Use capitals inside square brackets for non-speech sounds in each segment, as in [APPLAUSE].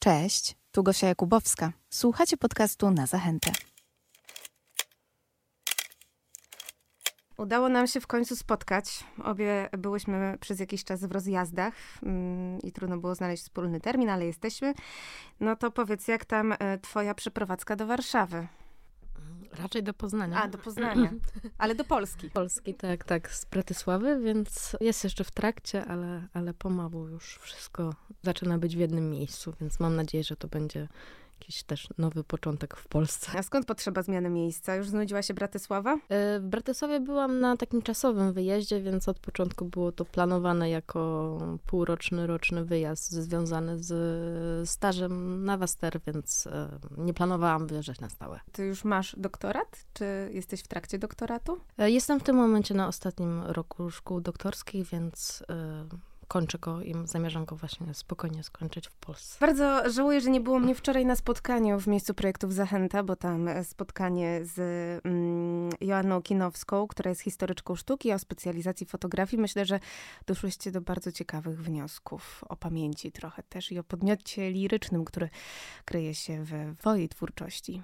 Cześć, tu Gosia Jakubowska. Słuchacie podcastu na zachętę. Udało nam się w końcu spotkać. Obie byłyśmy przez jakiś czas w rozjazdach mm, i trudno było znaleźć wspólny termin, ale jesteśmy. No to powiedz, jak tam e, twoja przeprowadzka do Warszawy? Raczej do Poznania. A, do Poznania. Ale do Polski. Polski, tak, tak, z Bratysławy, więc jest jeszcze w trakcie, ale, ale pomału już wszystko zaczyna być w jednym miejscu, więc mam nadzieję, że to będzie jakiś też nowy początek w Polsce. A skąd potrzeba zmiany miejsca? Już znudziła się Bratysława? E, w Bratysławie byłam na takim czasowym wyjeździe, więc od początku było to planowane jako półroczny, roczny wyjazd związany z stażem na Waster, więc e, nie planowałam wyjeżdżać na stałe. Ty już masz doktorat? Czy jesteś w trakcie doktoratu? E, jestem w tym momencie na ostatnim roku szkół doktorskich, więc kończę go i zamierzam go właśnie spokojnie skończyć w Polsce. Bardzo żałuję, że nie było mnie wczoraj na spotkaniu w miejscu projektów Zachęta, bo tam spotkanie z mm, Joanną Kinowską, która jest historyczką sztuki o specjalizacji fotografii. Myślę, że doszłyście do bardzo ciekawych wniosków o pamięci trochę też i o podmiocie lirycznym, który kryje się w twojej twórczości.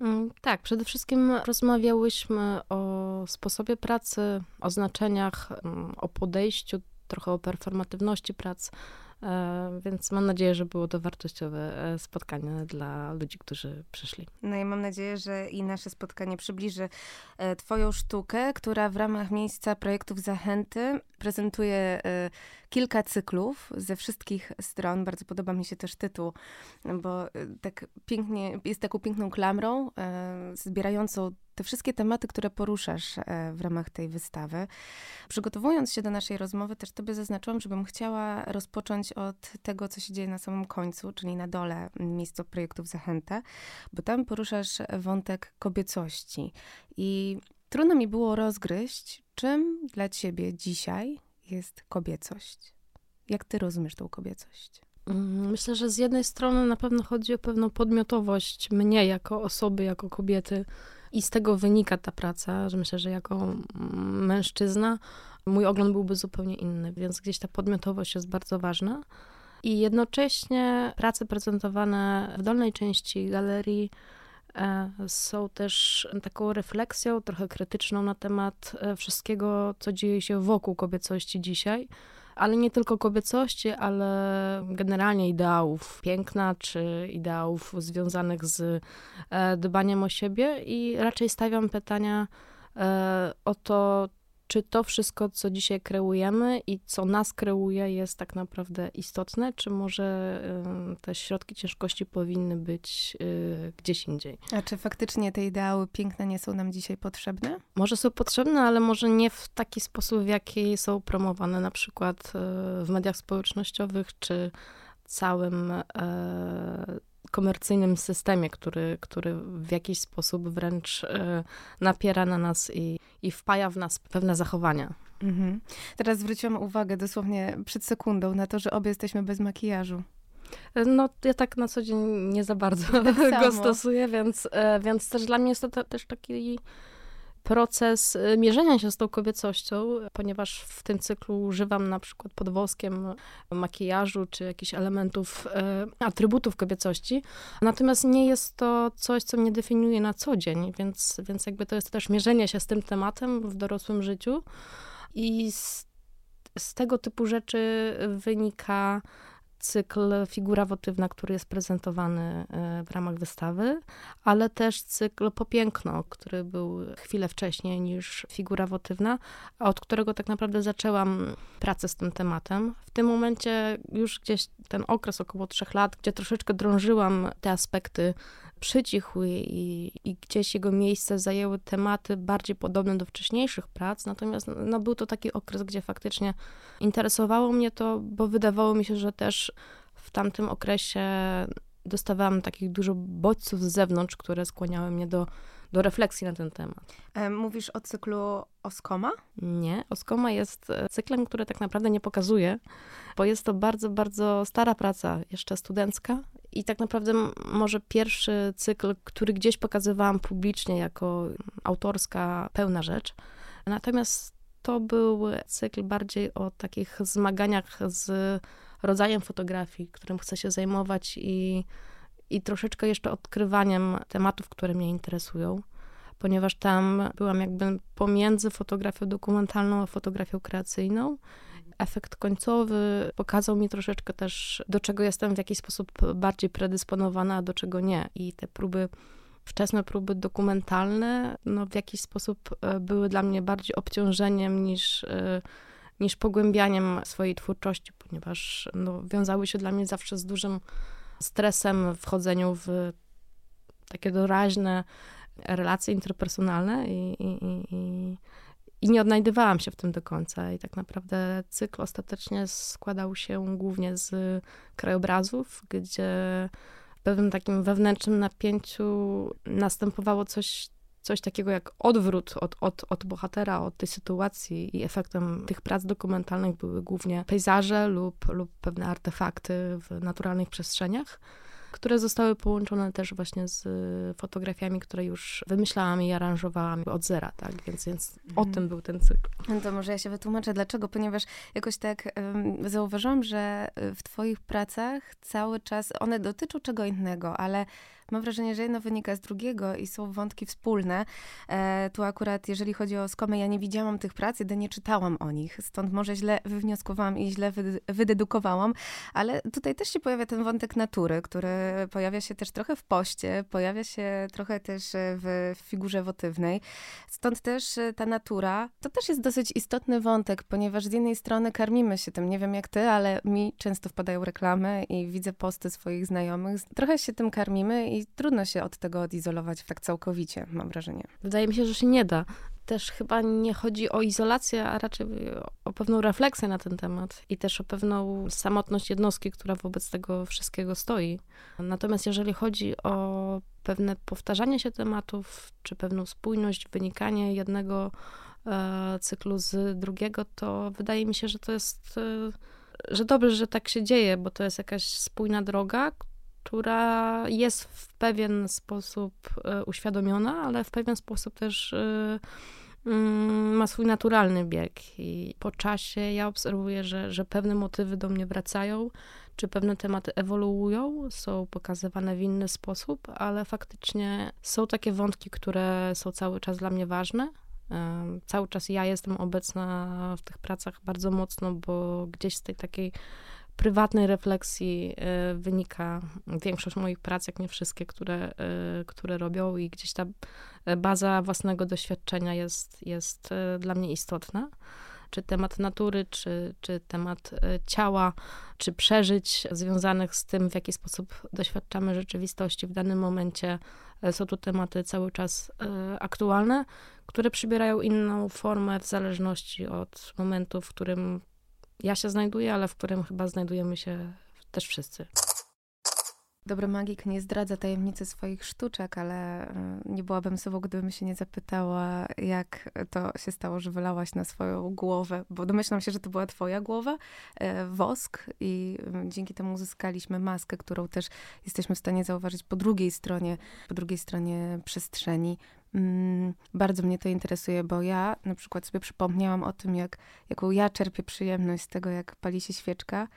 Mm, tak, przede wszystkim rozmawiałyśmy o sposobie pracy, o znaczeniach, mm, o podejściu trochę o performatywności prac, e, więc mam nadzieję, że było to wartościowe e, spotkanie dla ludzi, którzy przyszli. No i mam nadzieję, że i nasze spotkanie przybliży e, Twoją sztukę, która w ramach miejsca projektów Zachęty prezentuje kilka cyklów ze wszystkich stron. Bardzo podoba mi się też tytuł, bo tak pięknie, jest taką piękną klamrą, zbierającą te wszystkie tematy, które poruszasz e, w ramach tej wystawy. Przygotowując się do naszej rozmowy, też tobie zaznaczyłam, żebym chciała rozpocząć od tego, co się dzieje na samym końcu, czyli na dole miejsca projektów Zachęta, bo tam poruszasz wątek kobiecości. I trudno mi było rozgryźć, czym dla ciebie dzisiaj jest kobiecość. Jak ty rozumiesz tą kobiecość? Mm, myślę, że z jednej strony na pewno chodzi o pewną podmiotowość mnie jako osoby, jako kobiety, i z tego wynika ta praca, że myślę, że jako mężczyzna mój ogląd byłby zupełnie inny, więc gdzieś ta podmiotowość jest bardzo ważna. I jednocześnie prace prezentowane w dolnej części galerii e, są też taką refleksją trochę krytyczną na temat e, wszystkiego, co dzieje się wokół kobiecości dzisiaj ale nie tylko kobiecości, ale generalnie ideałów piękna, czy ideałów związanych z e, dbaniem o siebie. I raczej stawiam pytania e, o to, czy to wszystko, co dzisiaj kreujemy i co nas kreuje, jest tak naprawdę istotne, czy może te środki ciężkości powinny być y, gdzieś indziej. A czy faktycznie te ideały piękne nie są nam dzisiaj potrzebne? Może są potrzebne, ale może nie w taki sposób, w jaki są promowane na przykład y, w mediach społecznościowych, czy całym komercyjnym systemie, który, który w jakiś sposób wręcz e, napiera na nas i, i wpaja w nas pewne zachowania. Mhm. Teraz zwróciłam uwagę dosłownie przed sekundą na to, że obie jesteśmy bez makijażu. E, no, ja tak na co dzień nie za bardzo tak [LAUGHS] go stosuję, więc, e, więc też dla mnie jest to też taki proces y, mierzenia się z tą kobiecością, ponieważ w tym cyklu używam na przykład pod woskiem makijażu czy jakichś elementów, y, atrybutów kobiecości. Natomiast nie jest to coś, co mnie definiuje na co dzień, więc, więc jakby to jest też mierzenie się z tym tematem w dorosłym życiu. I z, z tego typu rzeczy wynika cykl Figura Wotywna, który jest prezentowany e, w ramach wystawy, ale też cykl Popiękno, który był chwilę wcześniej niż Figura Wotywna, od którego tak naprawdę zaczęłam pracę z tym tematem. W tym momencie już gdzieś ten okres około trzech lat, gdzie troszeczkę drążyłam te aspekty przycichł i, i gdzieś jego miejsce zajęły tematy bardziej podobne do wcześniejszych prac, natomiast no, był to taki okres, gdzie faktycznie interesowało mnie to, bo wydawało mi się, że też w tamtym okresie dostawałam takich dużo bodźców z zewnątrz, które skłaniały mnie do, do refleksji na ten temat. E, mówisz o cyklu Oskoma? Nie, Oskoma jest e, cyklem, który tak naprawdę nie pokazuje, bo jest to bardzo, bardzo stara praca, jeszcze studencka i tak naprawdę może pierwszy cykl, który gdzieś pokazywałam publicznie jako autorska, pełna rzecz. Natomiast to był cykl bardziej o takich zmaganiach z rodzajem fotografii, którym chcę się zajmować i, i troszeczkę jeszcze odkrywaniem tematów, które mnie interesują, ponieważ tam byłam jakby pomiędzy fotografią dokumentalną a fotografią kreacyjną. Efekt końcowy pokazał mi troszeczkę też, do czego jestem w jakiś sposób bardziej predysponowana, a do czego nie. I te próby wczesne próby dokumentalne no, w jakiś sposób e, były dla mnie bardziej obciążeniem niż, e, niż pogłębianiem swojej twórczości, ponieważ no, wiązały się dla mnie zawsze z dużym stresem w chodzeniu w takie doraźne relacje interpersonalne i, i, i, i nie odnajdywałam się w tym do końca. I tak naprawdę cykl ostatecznie składał się głównie z krajobrazów, gdzie pewnym takim wewnętrznym napięciu następowało coś, coś takiego jak odwrót od, od, od bohatera, od tej sytuacji i efektem tych prac dokumentalnych były głównie pejzaże lub, lub pewne artefakty w naturalnych przestrzeniach które zostały połączone też właśnie z fotografiami, które już wymyślałam i aranżowałam od zera, tak? Więc, więc o mhm. tym był ten cykl. No to może ja się wytłumaczę, dlaczego, ponieważ jakoś tak um, zauważyłam, że w twoich pracach cały czas one dotyczą czego innego, ale mam wrażenie, że jedno wynika z drugiego i są wątki wspólne. E, tu akurat, jeżeli chodzi o Skomę, ja nie widziałam tych prac, jedynie nie czytałam o nich, stąd może źle wywnioskowałam i źle wydedukowałam, ale tutaj też się pojawia ten wątek natury, który pojawia się też trochę w poście, pojawia się trochę też w figurze wotywnej. Stąd też ta natura, to też jest dosyć istotny wątek, ponieważ z jednej strony karmimy się tym, nie wiem jak ty, ale mi często wpadają reklamy i widzę posty swoich znajomych. Trochę się tym karmimy i trudno się od tego odizolować tak całkowicie, mam wrażenie. Wydaje mi się, że się nie da. Też chyba nie chodzi o izolację, a raczej o pewną refleksję na ten temat i też o pewną samotność jednostki, która wobec tego wszystkiego stoi. Natomiast jeżeli chodzi o pewne powtarzanie się tematów, czy pewną spójność, wynikanie jednego e, cyklu z drugiego, to wydaje mi się, że to jest, e, że dobrze, że tak się dzieje, bo to jest jakaś spójna droga, która jest w pewien sposób e, uświadomiona, ale w pewien sposób też e, mm, ma swój naturalny bieg. I po czasie ja obserwuję, że, że pewne motywy do mnie wracają, czy pewne tematy ewoluują, są pokazywane w inny sposób, ale faktycznie są takie wątki, które są cały czas dla mnie ważne. E, cały czas ja jestem obecna w tych pracach bardzo mocno, bo gdzieś z tej takiej prywatnej refleksji y, wynika większość moich prac, jak nie wszystkie, które, y, które robią i gdzieś ta baza własnego doświadczenia jest, jest y, dla mnie istotna. Czy temat natury, czy, czy temat ciała, czy przeżyć związanych z tym, w jaki sposób doświadczamy rzeczywistości w danym momencie. Są to tematy cały czas aktualne, które przybierają inną formę w zależności od momentu, w którym ja się znajduję, ale w którym chyba znajdujemy się też wszyscy. Dobry magik nie zdradza tajemnicy swoich sztuczek, ale e, nie byłabym sobą, gdybym się nie zapytała, jak to się stało, że wylałaś na swoją głowę, bo domyślam się, że to była twoja głowa, e, wosk i dzięki temu uzyskaliśmy maskę, którą też jesteśmy w stanie zauważyć po drugiej stronie, po drugiej stronie przestrzeni. Mm, bardzo mnie to interesuje, bo ja na przykład sobie przypomniałam o tym, jak, jaką ja czerpię przyjemność z tego, jak pali się świeczka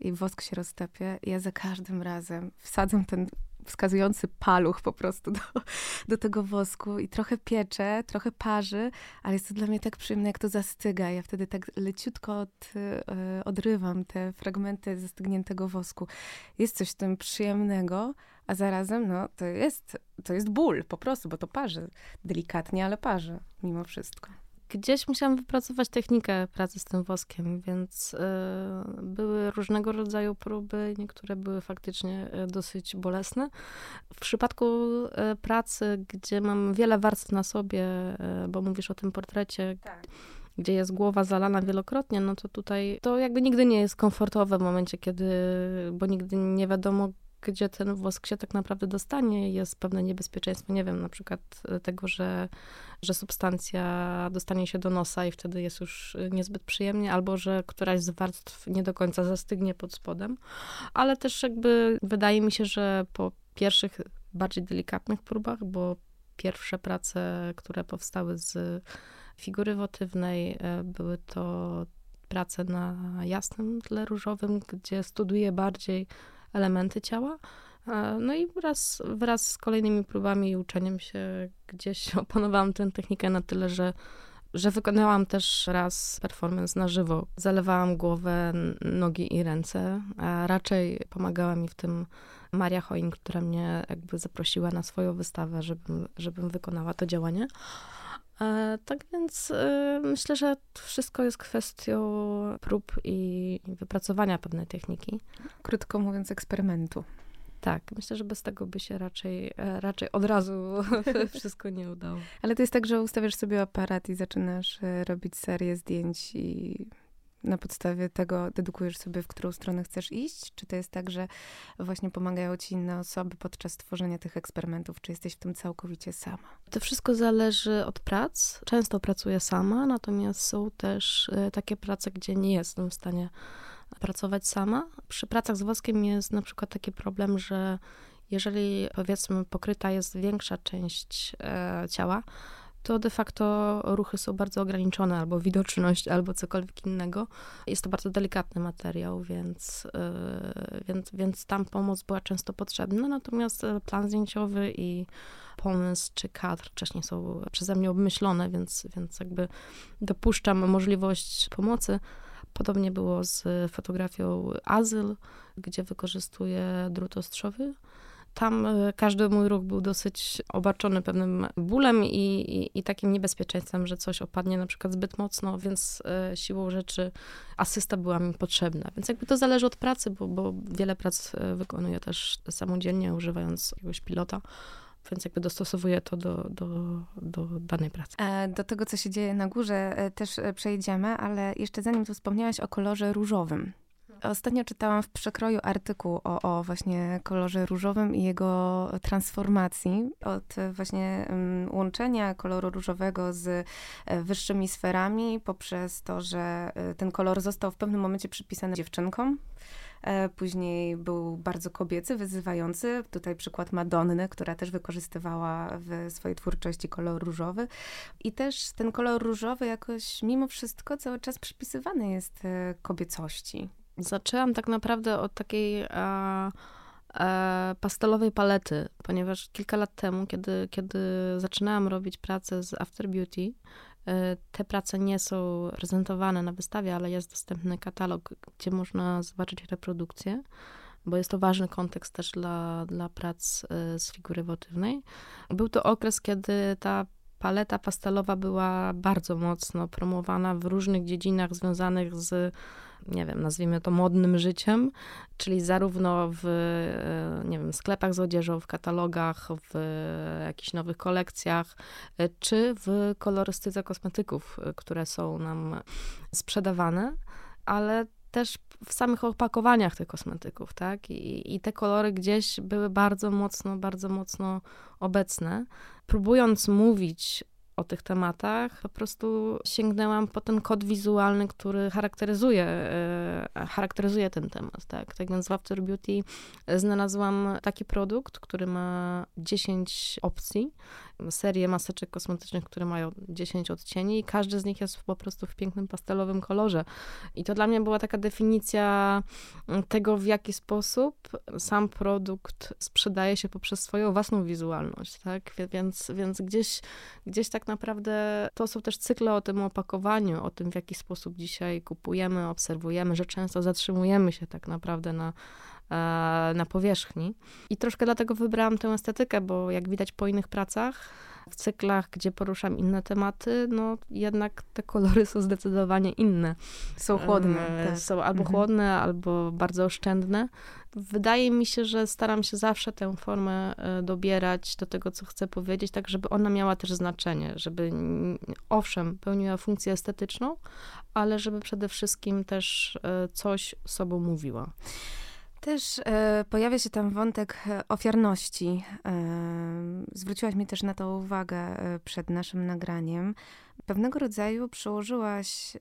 i wosk się roztapia. Ja za każdym razem wsadzam ten wskazujący paluch po prostu do, do tego wosku i trochę piecze, trochę parzy, ale jest to dla mnie tak przyjemne, jak to zastyga. Ja wtedy tak leciutko od, e, odrywam te fragmenty zastygniętego wosku. Jest coś w tym przyjemnego, a zarazem no, to, jest, to jest ból po prostu, bo to parzy. Delikatnie, ale parzy mimo wszystko. Gdzieś musiałam wypracować technikę pracy z tym woskiem, więc y, były różnego rodzaju próby, niektóre były faktycznie y, dosyć bolesne. W przypadku y, pracy, gdzie mam wiele warstw na sobie, bo mówisz o tym portrecie, tak gdzie jest głowa zalana wielokrotnie, no to tutaj to jakby nigdy nie jest komfortowe w momencie, kiedy, bo nigdy nie wiadomo, gdzie ten wosk się tak naprawdę dostanie. Jest pewne niebezpieczeństwo, nie wiem, na przykład e, tego, że, że substancja dostanie się do nosa i wtedy jest już e, niezbyt przyjemnie, albo że któraś z warstw nie do końca zastygnie pod spodem. Ale też jakby wydaje mi się, że po pierwszych, bardziej delikatnych próbach, bo pierwsze prace, które powstały z figury wotywnej, e, były to pracę na jasnym tle różowym, gdzie studiuję bardziej elementy ciała. No i wraz, wraz z kolejnymi próbami i uczeniem się gdzieś [LAUGHS] opanowałam tę technikę na tyle, że że wykonałam też raz performance na żywo. Zalewałam głowę, nogi i ręce, a raczej pomagała mi w tym Maria Hoin, która mnie jakby zaprosiła na swoją wystawę, żebym, żebym wykonała to działanie. E, tak więc e, myślę, że wszystko jest kwestią prób i wypracowania pewnej techniki. Krótko mówiąc, eksperymentu. Tak, myślę, że bez tego by się raczej, e, raczej od razu [LAUGHS] wszystko nie udało. Ale to jest tak, że ustawiasz sobie aparat i zaczynasz robić serię zdjęć i na podstawie tego dedukujesz sobie, w którą stronę chcesz iść? Czy to jest tak, że właśnie pomagają ci inne osoby podczas tworzenia tych eksperymentów? Czy jesteś w tym całkowicie sama? To wszystko zależy od prac. Często pracuję sama, natomiast są też e, takie prace, gdzie nie jestem w stanie pracować sama. Przy pracach z woskiem jest na przykład taki problem, że jeżeli powiedzmy pokryta jest większa część e, ciała, to de facto ruchy są bardzo ograniczone, albo widoczność, albo cokolwiek innego. Jest to bardzo delikatny materiał, więc, yy, więc, więc tam pomoc była często potrzebna. Natomiast plan zdjęciowy i pomysł czy kadr wcześniej są przeze mnie obmyślone, więc, więc jakby dopuszczam możliwość pomocy. Podobnie było z fotografią Azyl, gdzie wykorzystuję drut ostrzowy. Tam e, każdy mój ruch był dosyć obarczony pewnym bólem i, i, i, takim niebezpieczeństwem, że coś opadnie na przykład zbyt mocno, więc e, siłą rzeczy asysta była mi potrzebna. Więc jakby to zależy od pracy, bo, bo wiele prac e, wykonuję też samodzielnie, używając jakiegoś pilota więc jakby dostosowuję to do, do, do danej pracy. Do tego, co się dzieje na górze, też przejdziemy, ale jeszcze zanim tu wspomniałaś o kolorze różowym. Ostatnio czytałam w przekroju artykuł o, o właśnie kolorze różowym i jego transformacji od właśnie um, łączenia koloru różowego z e, wyższymi sferami poprzez to, że e, ten kolor został w pewnym momencie przypisany dziewczynkom. E, później był bardzo kobiecy, wyzywający. Tutaj przykład Madonny, która też wykorzystywała w swojej twórczości kolor różowy. I też ten kolor różowy jakoś mimo wszystko cały czas przypisywany jest kobiecości. Zaczęłam tak naprawdę od takiej e, e, pastelowej palety, ponieważ kilka lat temu, kiedy, kiedy zaczynałam robić pracę z After Beauty, e, te prace nie są prezentowane na wystawie, ale jest dostępny katalog, gdzie można zobaczyć reprodukcję, bo jest to ważny kontekst też dla, dla prac z figury wotywnej. Był to okres, kiedy ta paleta pastelowa była bardzo mocno promowana w różnych dziedzinach związanych z nie wiem, nazwijmy to modnym życiem, czyli zarówno w, e, nie wiem, sklepach z odzieżą, w katalogach, w jakichś nowych kolekcjach, e, czy w kolorystyce kosmetyków, e, które są nam sprzedawane, ale też w samych opakowaniach tych kosmetyków, tak? I, I, te kolory gdzieś były bardzo mocno, bardzo mocno obecne. Próbując mówić o tych tematach, po prostu sięgnęłam po ten kod wizualny, który charakteryzuje, e, charakteryzuje ten temat. Tak? tak więc w After Beauty znalazłam taki produkt, który ma 10 opcji serię maseczek kosmetycznych, które mają 10 odcieni i każdy z nich jest po prostu w pięknym pastelowym kolorze. I to dla mnie była taka definicja mm, tego, w jaki sposób sam produkt sprzedaje się poprzez swoją własną wizualność, tak? Więc, więc gdzieś, gdzieś tak naprawdę to są też cykle o tym opakowaniu, o tym, w jaki sposób dzisiaj kupujemy, obserwujemy, że często zatrzymujemy się tak naprawdę na na powierzchni. I troszkę dlatego wybrałam tę estetykę, bo jak widać po innych pracach, w cyklach, gdzie poruszam inne tematy, no jednak te kolory są zdecydowanie inne. Są chłodne. E, tak. Są albo mhm. chłodne, albo bardzo oszczędne. Wydaje mi się, że staram się zawsze tę formę e, dobierać do tego, co chcę powiedzieć, tak żeby ona miała też znaczenie, żeby owszem, pełniła funkcję estetyczną, ale żeby przede wszystkim też coś sobą mówiła. Też e, pojawia się tam wątek e, ofiarności. E, zwróciłaś mi też na to uwagę przed naszym nagraniem. pewnego rodzaju przełożyłaś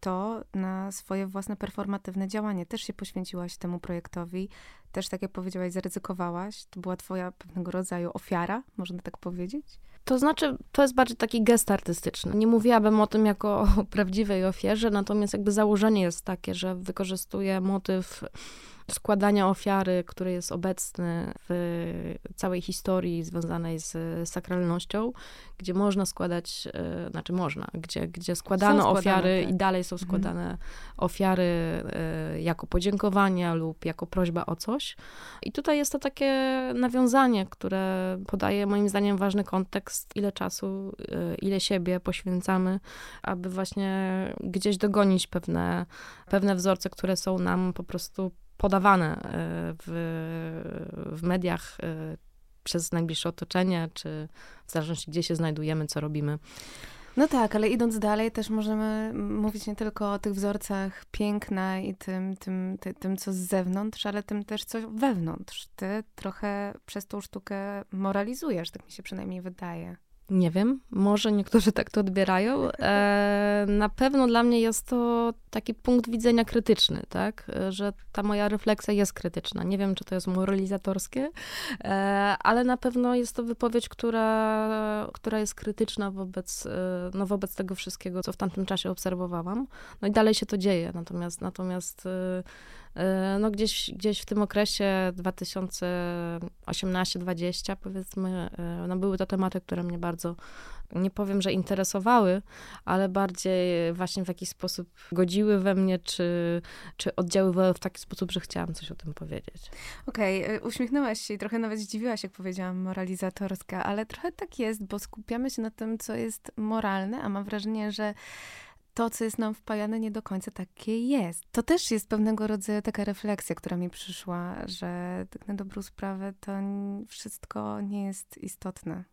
to na swoje własne performatywne działanie. Też się poświęciłaś temu projektowi, też, tak jak powiedziałaś, zaryzykowałaś. To była twoja pewnego rodzaju ofiara, można tak powiedzieć? To znaczy, to jest bardziej taki gest artystyczny. Nie mówiłabym o tym jako o prawdziwej ofierze, natomiast jakby założenie jest takie, że wykorzystuję motyw składania ofiary, który jest obecny w całej historii związanej z sakralnością, gdzie można składać, e, znaczy można, gdzie, gdzie składano składane, ofiary tak. i dalej są mhm. składane mhm. ofiary e, jako podziękowania lub jako prośba o coś. I tutaj jest to takie nawiązanie, które podaje moim zdaniem ważny kontekst, ile czasu, e, ile siebie poświęcamy, aby właśnie gdzieś dogonić pewne, pewne wzorce, które są nam po prostu podawane e, w, w mediach e, przez najbliższe otoczenie, czy w zależności gdzie się znajdujemy, co robimy. No tak, ale idąc dalej, też możemy mówić nie tylko o tych wzorcach piękna i tym, tym, ty, tym co z zewnątrz, ale tym też, co wewnątrz. Ty trochę przez tą sztukę moralizujesz, tak mi się przynajmniej wydaje. Nie wiem, może niektórzy tak to odbierają. [LAUGHS] E, na pewno dla mnie jest to taki punkt widzenia krytyczny, tak? Że ta moja refleksja jest krytyczna. Nie wiem, czy to jest moralizatorskie, ale na pewno jest to wypowiedź, która, która jest krytyczna wobec, e, no, wobec tego wszystkiego, co w tamtym czasie obserwowałam. No i dalej się to dzieje, natomiast, natomiast E, no gdzieś, gdzieś w tym okresie 2018-2020 powiedzmy, e, no były to tematy, które mnie bardzo, nie powiem, że interesowały, ale bardziej właśnie w jakiś sposób godziły we mnie, czy, czy oddziaływały w taki sposób, że chciałam coś o tym powiedzieć. Okej, okay. uśmiechnęłaś się i trochę nawet zdziwiłaś, jak powiedziałam, moralizatorska, ale trochę tak jest, bo skupiamy się na tym, co jest moralne, a mam wrażenie, że to, co jest nam wpajane, nie do końca takie jest. To też jest pewnego rodzaju taka refleksja, która mi przyszła, że tak na dobrą sprawę to wszystko nie jest istotne.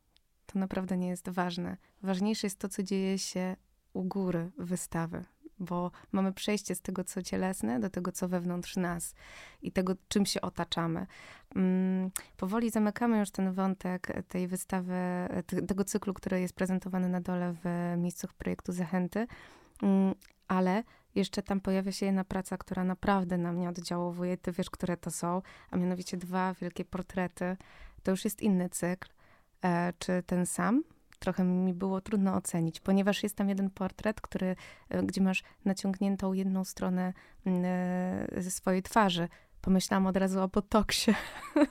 To naprawdę nie jest ważne. Ważniejsze jest to, co dzieje się u góry wystawy, bo mamy przejście z tego, co cielesne, do tego, co wewnątrz nas i tego, czym się otaczamy. Mm, powoli zamykamy już ten wątek tej wystawy, tego cyklu, który jest prezentowany na dole w miejscach projektu Zachęty. Mm, ale jeszcze tam pojawia się jedna praca, która naprawdę na mnie oddziałuje. Ty wiesz, które to są, a mianowicie dwa wielkie portrety. To już jest inny cykl. E, czy ten sam? Trochę mi było trudno ocenić, ponieważ jest tam jeden portret, który, e, gdzie masz naciągniętą jedną stronę mm, e, ze swojej twarzy, pomyślałam od razu o botoksie.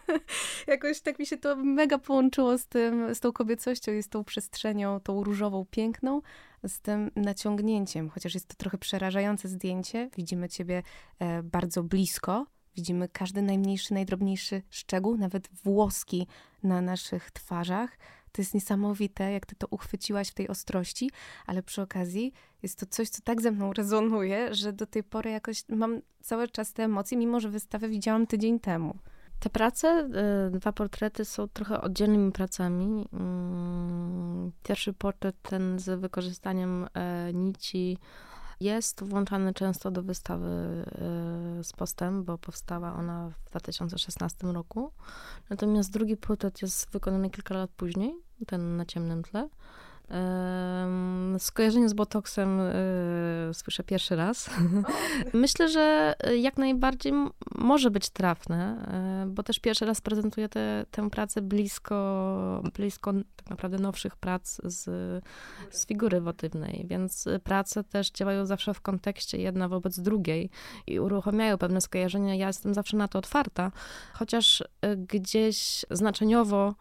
[LAUGHS] Jakoś tak mi się to mega połączyło z tym, z tą kobiecością i z tą przestrzenią, tą różową, piękną, z tym naciągnięciem, chociaż jest to trochę przerażające zdjęcie. Widzimy ciebie e, bardzo blisko, widzimy każdy najmniejszy, najdrobniejszy szczegół, nawet włoski na naszych twarzach. To jest niesamowite, jak ty to uchwyciłaś w tej ostrości, ale przy okazji jest to coś, co tak ze mną rezonuje, że do tej pory jakoś mam cały czas te emocje, mimo że wystawę widziałam tydzień temu. Te prace, y, dwa portrety są trochę oddzielnymi pracami. Mm, pierwszy portret, ten z wykorzystaniem e, nici, jest włączany często do wystawy e, z postem, bo powstała ona w 2016 roku. Natomiast drugi portret jest wykonany kilka lat później, ten na ciemnym tle. Skojarzenie z botoksem e, słyszę pierwszy raz. [LAUGHS] Myślę, że jak najbardziej może być trafne, e, bo też pierwszy raz prezentuję te, tę pracę blisko, blisko tak naprawdę nowszych prac z, z figury wotywnej, więc prace też działają zawsze w kontekście jedna wobec drugiej i uruchamiają pewne skojarzenia. Ja jestem zawsze na to otwarta, chociaż e, gdzieś znaczeniowo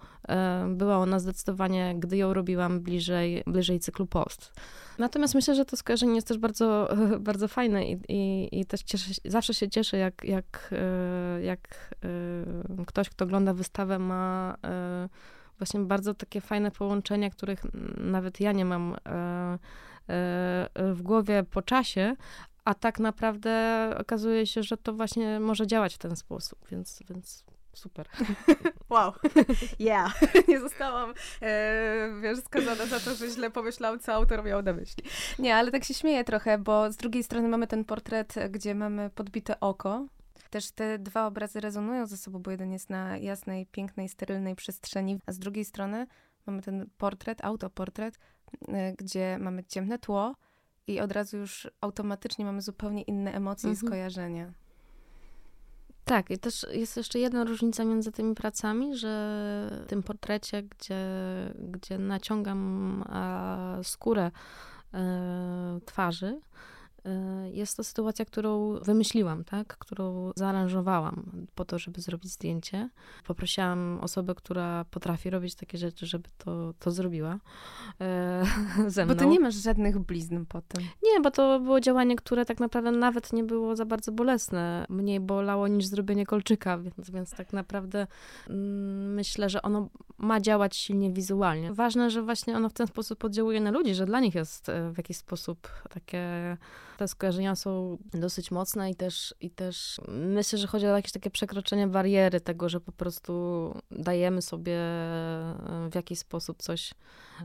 była ona zdecydowanie, gdy ją robiłam bliżej, bliżej cyklu post. Natomiast myślę, że to skojarzenie jest też bardzo, [LAUGHS] bardzo fajne i, i, i też cieszę, zawsze się cieszę, jak, jak, e, jak e, ktoś, kto ogląda wystawę, ma e, właśnie bardzo takie fajne połączenia, których nawet ja nie mam w głowie po czasie, a tak naprawdę okazuje się, że to właśnie może działać w ten sposób, więc, więc Super. [LAUGHS] Wow. [LAUGHS] Yeah. [LAUGHS] Nie zostałam, e, wiesz, skazana za to, że źle pomyślałam, co autor miał na myśli. Nie, ale tak się śmieję trochę, bo z drugiej strony mamy ten portret, gdzie mamy podbite oko. Też te dwa obrazy rezonują ze sobą, bo jeden jest na jasnej, pięknej, sterylnej przestrzeni, a z drugiej strony mamy ten portret, autoportret, gdzie mamy ciemne tło i od razu już automatycznie mamy zupełnie inne emocje mhm. i skojarzenia. Tak, i też jest jeszcze jedna różnica między tymi pracami, że w tym portrecie, gdzie, gdzie naciągam skórę e, twarzy, jest to sytuacja, którą wymyśliłam, tak? którą zaaranżowałam po to, żeby zrobić zdjęcie. Poprosiłam osobę, która potrafi robić takie rzeczy, żeby to, to zrobiła e, [LAUGHS] ze mną. Bo ty nie masz żadnych blizn po tym. Nie, bo to było działanie, które tak naprawdę nawet nie było za bardzo bolesne. Mniej bolało niż zrobienie kolczyka, więc, więc tak naprawdę mm, myślę, że ono ma działać silnie wizualnie. Ważne, że właśnie ono w ten sposób oddziałuje na ludzi, że dla nich jest e, w jakiś sposób takie te skojarzenia są dosyć mocne i też, i też myślę, że chodzi o jakieś takie przekroczenie bariery tego, że po prostu dajemy sobie w jakiś sposób coś,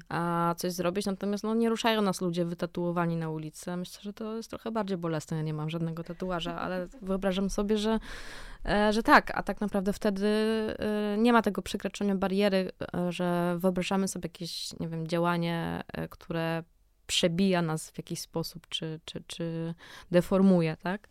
a coś zrobić, natomiast no, nie ruszają nas ludzie wytatuowani na ulicy. Myślę, że to jest trochę bardziej bolesne. Ja nie mam żadnego tatuaża, ale [LAUGHS] wyobrażam sobie, że, e, że tak, a tak naprawdę wtedy e, nie ma tego przekroczenia bariery, e, że wyobrażamy sobie jakieś, nie wiem, działanie, które przebija nas w jakiś sposób, czy, czy, czy deformuje, tak?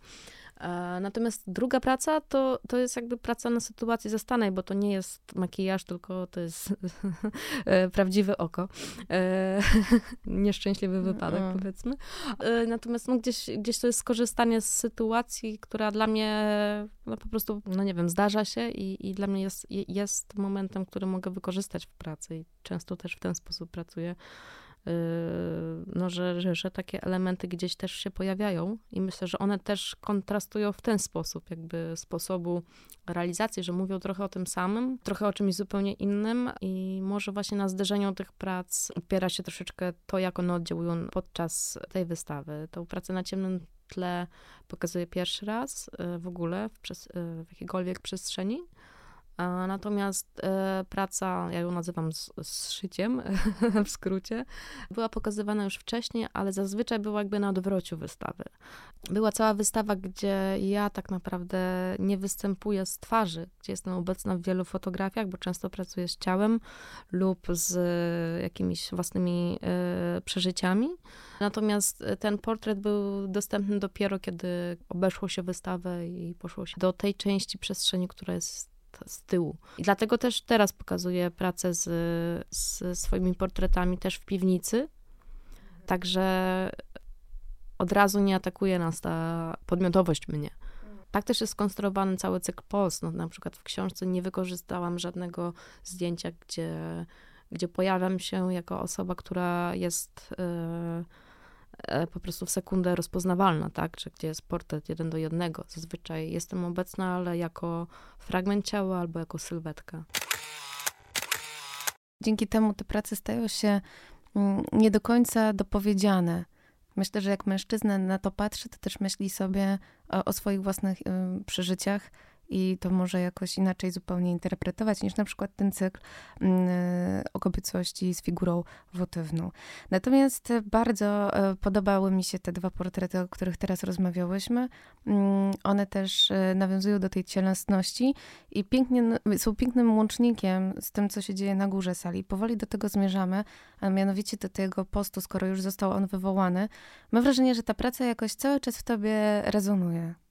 E, natomiast druga praca to, to jest jakby praca na sytuacji zastanej, bo to nie jest makijaż, tylko to jest [LAUGHS] e, prawdziwe oko. E, [LAUGHS] nieszczęśliwy wypadek, no. powiedzmy. Natomiast no, gdzieś, gdzieś to jest skorzystanie z sytuacji, która dla mnie no, po prostu, no nie wiem, zdarza się i, i dla mnie jest, jest momentem, który mogę wykorzystać w pracy i często też w ten sposób pracuję no, że, że, że takie elementy gdzieś też się pojawiają i myślę, że one też kontrastują w ten sposób, jakby sposobu realizacji, że mówią trochę o tym samym, trochę o czymś zupełnie innym i może właśnie na zderzeniu tych prac opiera się troszeczkę to, jak one oddziałują podczas tej wystawy. Tą pracę na ciemnym tle pokazuję pierwszy raz y, w ogóle w, przez, y, w jakiejkolwiek przestrzeni. Natomiast e, praca, ja ją nazywam z, szyciem [LAUGHS] w skrócie, była pokazywana już wcześniej, ale zazwyczaj była jakby na odwrociu wystawy. Była cała wystawa, gdzie ja tak naprawdę nie występuję z twarzy, gdzie jestem obecna w wielu fotografiach, bo często pracuję z ciałem lub z jakimiś własnymi e, przeżyciami. Natomiast ten portret był dostępny dopiero, kiedy obeszło się wystawę i poszło się do tej części przestrzeni, która jest z tyłu. I dlatego też teraz pokazuję pracę z, z swoimi portretami też w piwnicy. Także od razu nie atakuje nas ta podmiotowość mnie. Tak też jest skonstruowany cały cykl post. No, na przykład w książce nie wykorzystałam żadnego zdjęcia, gdzie, gdzie pojawiam się jako osoba, która jest. Yy, po prostu w sekundę rozpoznawalna, tak? Czy gdzie jest portret jeden do jednego. Zazwyczaj jestem obecna, ale jako fragment ciała albo jako sylwetka. Dzięki temu te prace stają się mm, nie do końca dopowiedziane. Myślę, że jak mężczyzna na to patrzy, to też myśli sobie o, o swoich własnych y, przeżyciach i to może jakoś inaczej zupełnie interpretować niż na przykład ten cykl mm, o kobiecości z figurą wotywną. Natomiast bardzo e, podobały mi się te dwa portrety, o których teraz rozmawiałyśmy. Mm, one też e, nawiązują do tej cielesności i pięknie, są pięknym łącznikiem z tym, co się dzieje na górze sali. Powoli do tego zmierzamy, a mianowicie do tego postu, skoro już został on wywołany. Mam wrażenie, że ta praca jakoś cały czas w tobie rezonuje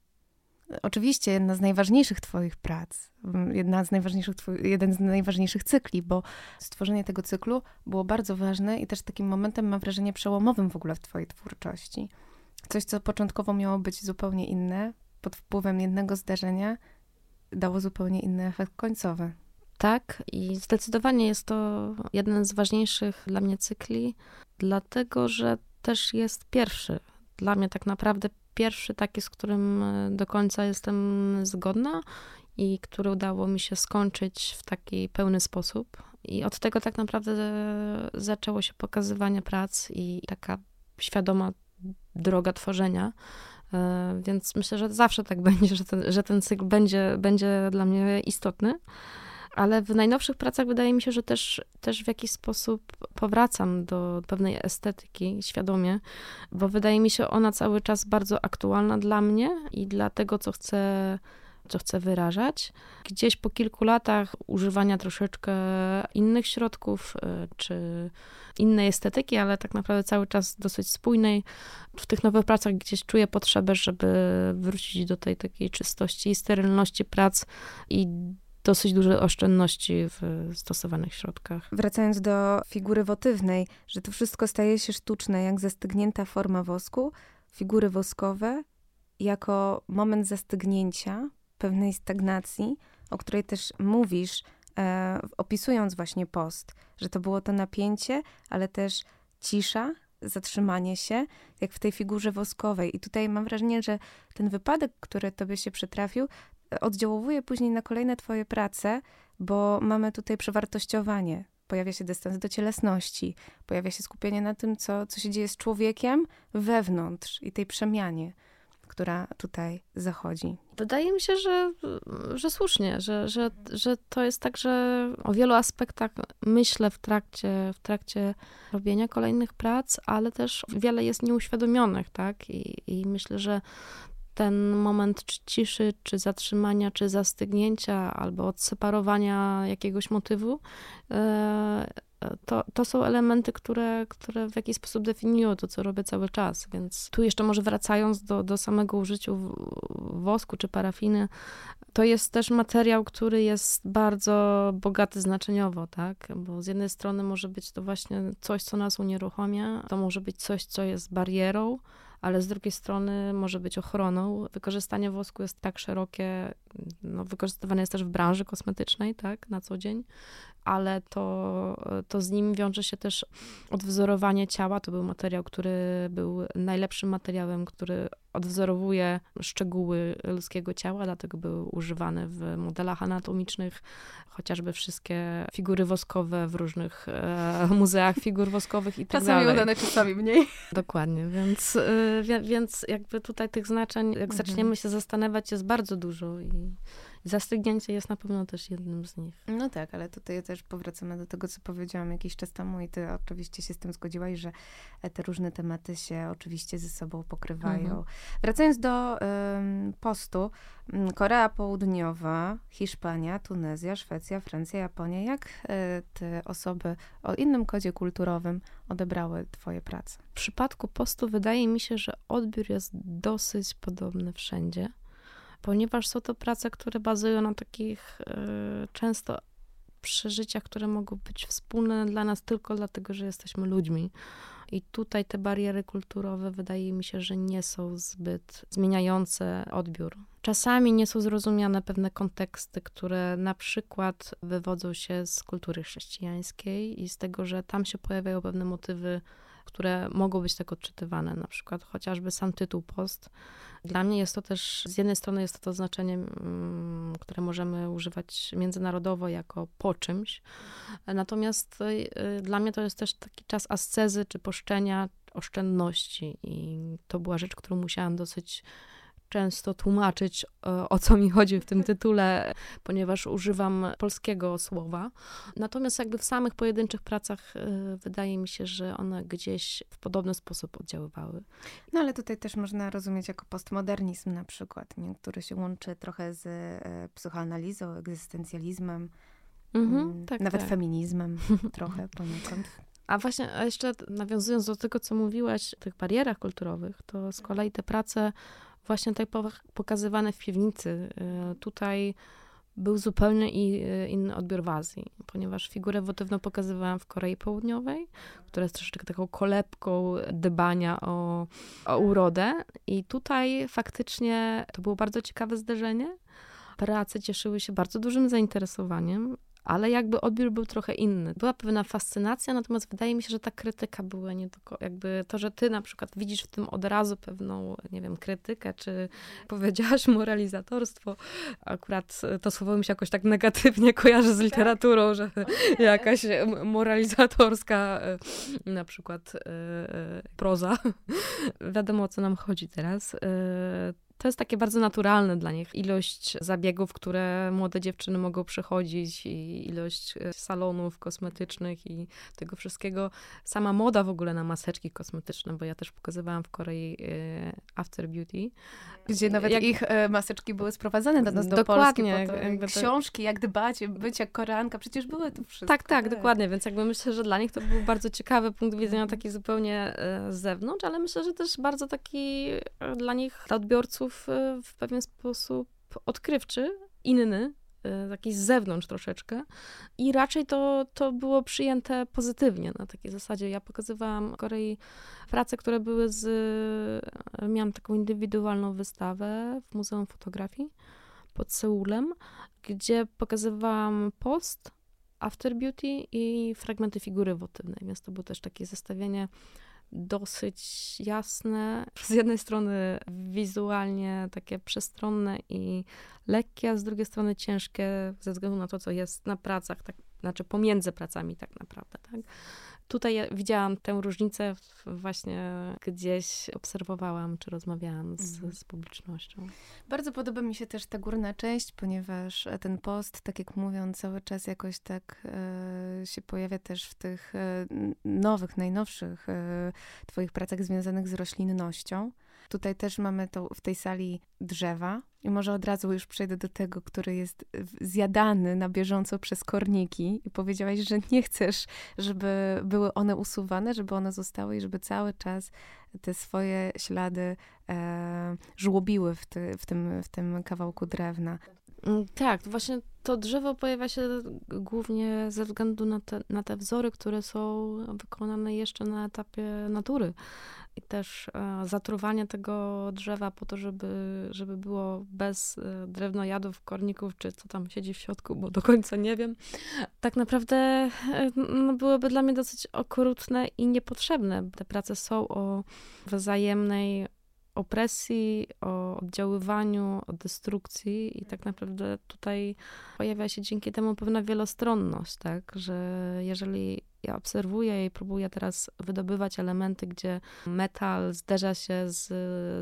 oczywiście jedna z najważniejszych Twoich prac, jedna z najważniejszych, jeden z najważniejszych cykli, bo stworzenie tego cyklu było bardzo ważne i też takim momentem, mam wrażenie, przełomowym w ogóle w Twojej twórczości. Coś, co początkowo miało być zupełnie inne, pod wpływem jednego zdarzenia dało zupełnie inny efekt końcowy. Tak, i zdecydowanie jest to jeden z ważniejszych dla mnie cykli, dlatego że też jest pierwszy. Dla mnie tak naprawdę pierwszy taki, z którym e, do końca jestem zgodna i który udało mi się skończyć w taki pełny sposób. I od tego tak naprawdę zaczęło się pokazywanie prac i taka świadoma droga tworzenia. E, więc myślę, że zawsze tak [LAUGHS] będzie, że ten, że ten cykl będzie, będzie dla mnie istotny ale w najnowszych pracach wydaje mi się, że też, też w jakiś sposób powracam do pewnej estetyki świadomie, bo wydaje mi się ona cały czas bardzo aktualna dla mnie i dla tego, co chcę co chcę wyrażać. Gdzieś po kilku latach używania troszeczkę innych środków, y, czy innej estetyki, ale tak naprawdę cały czas dosyć spójnej. W tych nowych pracach gdzieś czuję potrzebę, żeby wrócić do tej takiej czystości i sterylności prac i dosyć duże oszczędności w stosowanych środkach. Wracając do figury wotywnej, że to wszystko staje się sztuczne, jak zastygnięta forma wosku, figury woskowe jako moment zastygnięcia, pewnej stagnacji, o której też mówisz, e, opisując właśnie post, że to było to napięcie, ale też cisza, zatrzymanie się, jak w tej figurze woskowej. I tutaj mam wrażenie, że ten wypadek, który tobie się przytrafił, oddziałuje później na kolejne twoje prace, bo mamy tutaj przewartościowanie. Pojawia się dystans do cielesności, pojawia się skupienie na tym, co, co się dzieje z człowiekiem wewnątrz i tej przemianie która tutaj zachodzi. Wydaje mi się, że, że słusznie, że, że, że to jest tak, że o wielu aspektach myślę w trakcie, w trakcie robienia kolejnych prac, ale też wiele jest nieuświadomionych, tak? I, i myślę, że ten moment czy ciszy, czy zatrzymania, czy zastygnięcia, albo odseparowania jakiegoś motywu, e, to, to są elementy, które, które w jakiś sposób definiują to, co robię cały czas. Więc tu jeszcze może wracając do, do samego użycia wosku czy parafiny, to jest też materiał, który jest bardzo bogaty znaczeniowo, tak? Bo z jednej strony może być to właśnie coś, co nas unieruchamia, to może być coś, co jest barierą, ale z drugiej strony może być ochroną. Wykorzystanie wosku jest tak szerokie, no, wykorzystywane jest też w branży kosmetycznej, tak, na co dzień, ale to, to z nim wiąże się też odwzorowanie ciała. To był materiał, który był najlepszym materiałem, który odwzorowuje szczegóły ludzkiego ciała, dlatego był używany w modelach anatomicznych, chociażby wszystkie figury woskowe w różnych e, [LAUGHS] muzeach figur woskowych i tak czasami dalej. udane, czasami mniej. Dokładnie, więc, e, więc jakby tutaj tych znaczeń, jak mhm. zaczniemy się zastanawiać, jest bardzo dużo i Zastygnięcie jest na pewno też jednym z nich. No tak, ale tutaj też powracamy do tego, co powiedziałam jakiś czas temu i ty oczywiście się z tym zgodziłaś, że te różne tematy się oczywiście ze sobą pokrywają. Mhm. Wracając do um, postu, Korea Południowa, Hiszpania, Tunezja, Szwecja, Francja, Japonia. Jak y, te osoby o innym kodzie kulturowym odebrały twoje prace? W przypadku postu wydaje mi się, że odbiór jest dosyć podobny wszędzie ponieważ są to prace, które bazują na takich y, często przeżyciach, które mogą być wspólne dla nas tylko dlatego, że jesteśmy ludźmi. I tutaj te bariery kulturowe wydaje mi się, że nie są zbyt zmieniające odbiór. Czasami nie są zrozumiane pewne konteksty, które na przykład wywodzą się z kultury chrześcijańskiej i z tego, że tam się pojawiają pewne motywy, które mogą być tak odczytywane. Na przykład chociażby sam tytuł post dla mnie jest to też, z jednej strony jest to, to znaczenie, mm, które możemy używać międzynarodowo jako po czymś, natomiast y, dla mnie to jest też taki czas ascezy czy poszczenia, oszczędności i to była rzecz, którą musiałam dosyć często tłumaczyć, e, o co mi chodzi w tym tytule, ponieważ używam polskiego słowa. Natomiast jakby w samych pojedynczych pracach e, wydaje mi się, że one gdzieś w podobny sposób oddziaływały. No ale tutaj też można rozumieć jako postmodernizm na przykład, nie? który się łączy trochę z e, psychoanalizą, egzystencjalizmem, mhm, mm, tak, nawet tak. feminizmem [LAUGHS] trochę poniekąd. A właśnie, a jeszcze nawiązując do tego, co mówiłaś o tych barierach kulturowych, to z kolei te prace właśnie tak pokazywane w piwnicy. Y, tutaj był zupełnie y, inny odbiór w Azji, ponieważ figurę wotywną pokazywałam w Korei Południowej, która jest troszeczkę taką kolebką dbania o, o urodę i tutaj faktycznie to było bardzo ciekawe zderzenie. Prace cieszyły się bardzo dużym zainteresowaniem ale jakby odbiór był trochę inny. Była pewna fascynacja, natomiast wydaje mi się, że ta krytyka była nie tylko, jakby to, że ty na przykład widzisz w tym od razu pewną, nie wiem, krytykę, czy powiedziałaś moralizatorstwo. Akurat to słowo mi się jakoś tak negatywnie kojarzy z literaturą, że jakaś moralizatorska e, na przykład e, e, proza. [LAUGHS] Wiadomo, o co nam chodzi teraz to jest takie bardzo naturalne dla nich. Ilość zabiegów, które młode dziewczyny mogą przechodzić i ilość e, salonów kosmetycznych i tego wszystkiego. Sama moda w ogóle na maseczki kosmetyczne, bo ja też pokazywałam w Korei e, After Beauty. Gdzie nawet jak... ich e, maseczki były sprowadzane do nas do dokładnie, Polski. książki, jak dbać, być jak koreanka, przecież były to wszystko. Tak, tak, tak, dokładnie, więc jakby myślę, że dla nich to był bardzo ciekawy punkt widzenia, taki zupełnie z zewnątrz, ale myślę, że też bardzo taki dla nich, dla odbiorców w pewien sposób odkrywczy, inny, Y, taki z zewnątrz troszeczkę. I raczej to, to było przyjęte pozytywnie na takiej zasadzie. Ja pokazywałam Korei prace, które były z. Y, miałam taką indywidualną wystawę w Muzeum Fotografii pod Seulem, gdzie pokazywałam post, after beauty i fragmenty figury wotywnej, więc to było też takie zestawienie dosyć jasne. Z jednej strony wizualnie takie przestronne i lekkie, a z drugiej strony ciężkie ze względu na to, co jest na pracach, tak, znaczy pomiędzy pracami tak naprawdę. Tak? Tutaj ja widziałam tę różnicę właśnie gdzieś obserwowałam, czy rozmawiałam z, mhm. z, publicznością. Bardzo podoba mi się też ta górna część, ponieważ ten post, tak jak mówią, cały czas jakoś tak e, się pojawia też w tych e, nowych, najnowszych e, twoich pracach związanych z roślinnością. Tutaj też mamy to w tej sali drzewa. I może od razu już przejdę do tego, który jest zjadany na bieżąco przez korniki. I powiedziałaś, że nie chcesz, żeby były one usuwane, żeby one zostały i żeby cały czas te swoje ślady e, żłobiły w, ty, w, tym, w tym kawałku drewna. Mm, tak, właśnie to drzewo pojawia się głównie ze względu na te, na te wzory, które są wykonane jeszcze na etapie natury i też e, zatruwanie tego drzewa po to, żeby, żeby było bez e, drewnojadów, korników, czy co tam siedzi w środku, bo do końca nie wiem. Tak naprawdę e, no, byłoby dla mnie dosyć okrutne i niepotrzebne. Te prace są o wzajemnej opresji, o oddziaływaniu, o destrukcji i tak naprawdę tutaj pojawia się dzięki temu pewna wielostronność, tak, że jeżeli ja obserwuję i próbuję teraz wydobywać elementy, gdzie metal zderza się z,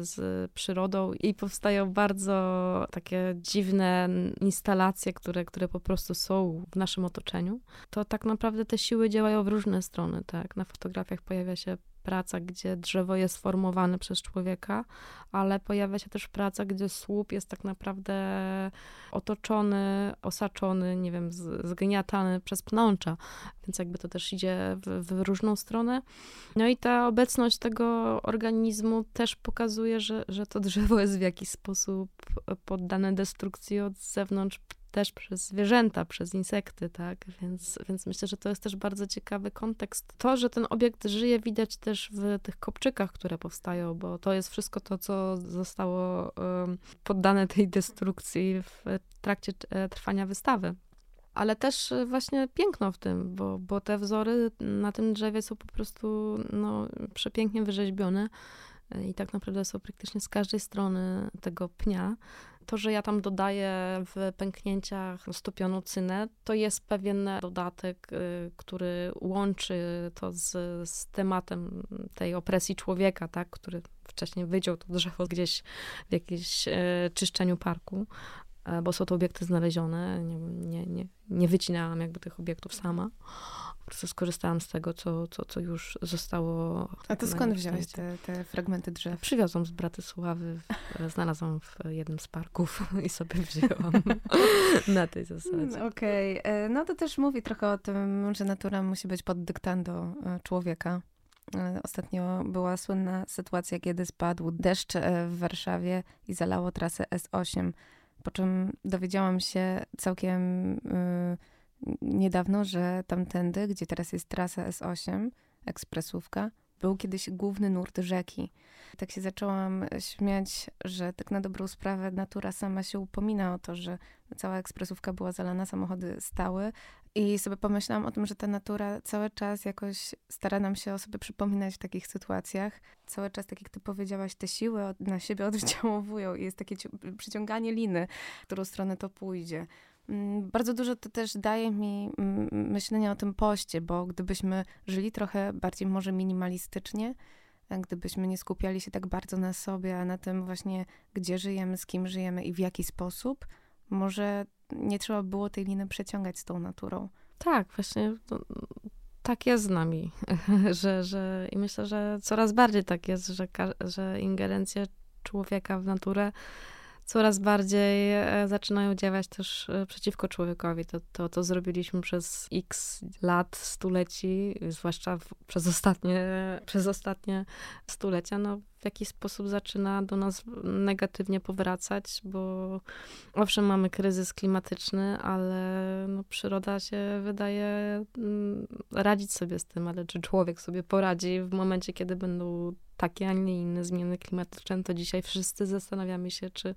z przyrodą i powstają bardzo takie dziwne instalacje, które, które po prostu są w naszym otoczeniu, to tak naprawdę te siły działają w różne strony, tak. Na fotografiach pojawia się praca, gdzie drzewo jest formowane przez człowieka, ale pojawia się też praca, gdzie słup jest tak naprawdę otoczony, osaczony, nie wiem, zgniatany przez pnącza, więc jakby to też idzie w, w różną stronę. No i ta obecność tego organizmu też pokazuje, że, że to drzewo jest w jakiś sposób poddane destrukcji od zewnątrz też przez zwierzęta, przez insekty, tak? Więc, więc myślę, że to jest też bardzo ciekawy kontekst. To, że ten obiekt żyje, widać też w tych kopczykach, które powstają, bo to jest wszystko to, co zostało poddane tej destrukcji w trakcie e, trwania wystawy ale też właśnie piękno w tym, bo, bo te wzory na tym drzewie są po prostu no, przepięknie wyrzeźbione i tak naprawdę są praktycznie z każdej strony tego pnia. To, że ja tam dodaję w pęknięciach stopionu cynę, to jest pewien dodatek, y, który łączy to z, z tematem tej opresji człowieka, tak, który wcześniej wyciął to drzewo gdzieś w jakimś e, czyszczeniu parku, e, bo są to obiekty znalezione. Nie, nie, nie, nie wycinałam jakby tych obiektów sama po prostu skorzystałam z tego, co, co, co już zostało. A to skąd wziąłeś te, te fragmenty drzew? Przywiozłam z Bratysławy, znalazłam w jednym z parków [LAUGHS] i sobie wzięłam [LAUGHS] na tej zasadzie. Mm, okej, okay. E, no to też mówi trochę o tym, że natura musi być pod dyktando e, człowieka. E, ostatnio była słynna sytuacja, kiedy spadł deszcz w Warszawie i zalało trasę S8, po czym dowiedziałam się całkiem... Yy, niedawno, że tamtędy, gdzie teraz jest trasa S8, ekspresówka, był kiedyś główny nurt rzeki. Tak się zaczęłam śmiać, że tak na dobrą sprawę natura sama się upomina o to, że cała ekspresówka była zalana, samochody stały. I sobie pomyślałam o tym, że ta natura cały czas jakoś stara nam się o sobie przypominać w takich sytuacjach. Cały czas, tak jak ty powiedziałaś, te siły na siebie [LAUGHS] oddziałowują i jest takie przyciąganie liny, w którą stronę to pójdzie. Mm, bardzo dużo to też daje mi myślenia o tym poście, bo gdybyśmy żyli trochę bardziej może minimalistycznie, gdybyśmy nie skupiali się tak bardzo na sobie, a na tym właśnie, gdzie żyjemy, z kim żyjemy i w jaki sposób, może nie trzeba było tej liny przeciągać z tą naturą. Tak, właśnie tak jest z nami, [LAUGHS] że, że i myślę, że coraz bardziej tak jest, że, że ingerencja człowieka w naturę coraz bardziej e, zaczynają działać też e, przeciwko człowiekowi. To, to, to zrobiliśmy przez x lat, stuleci, zwłaszcza przez, ostatnie, przez ostatnie stulecia. No, w jakiś sposób zaczyna do nas negatywnie powracać, bo owszem, mamy kryzys klimatyczny, ale no, przyroda się wydaje mm, radzić sobie z tym, ale czy człowiek sobie poradzi w momencie, kiedy będą takie, a nie inne zmiany klimatyczne, to dzisiaj wszyscy zastanawiamy się, czy,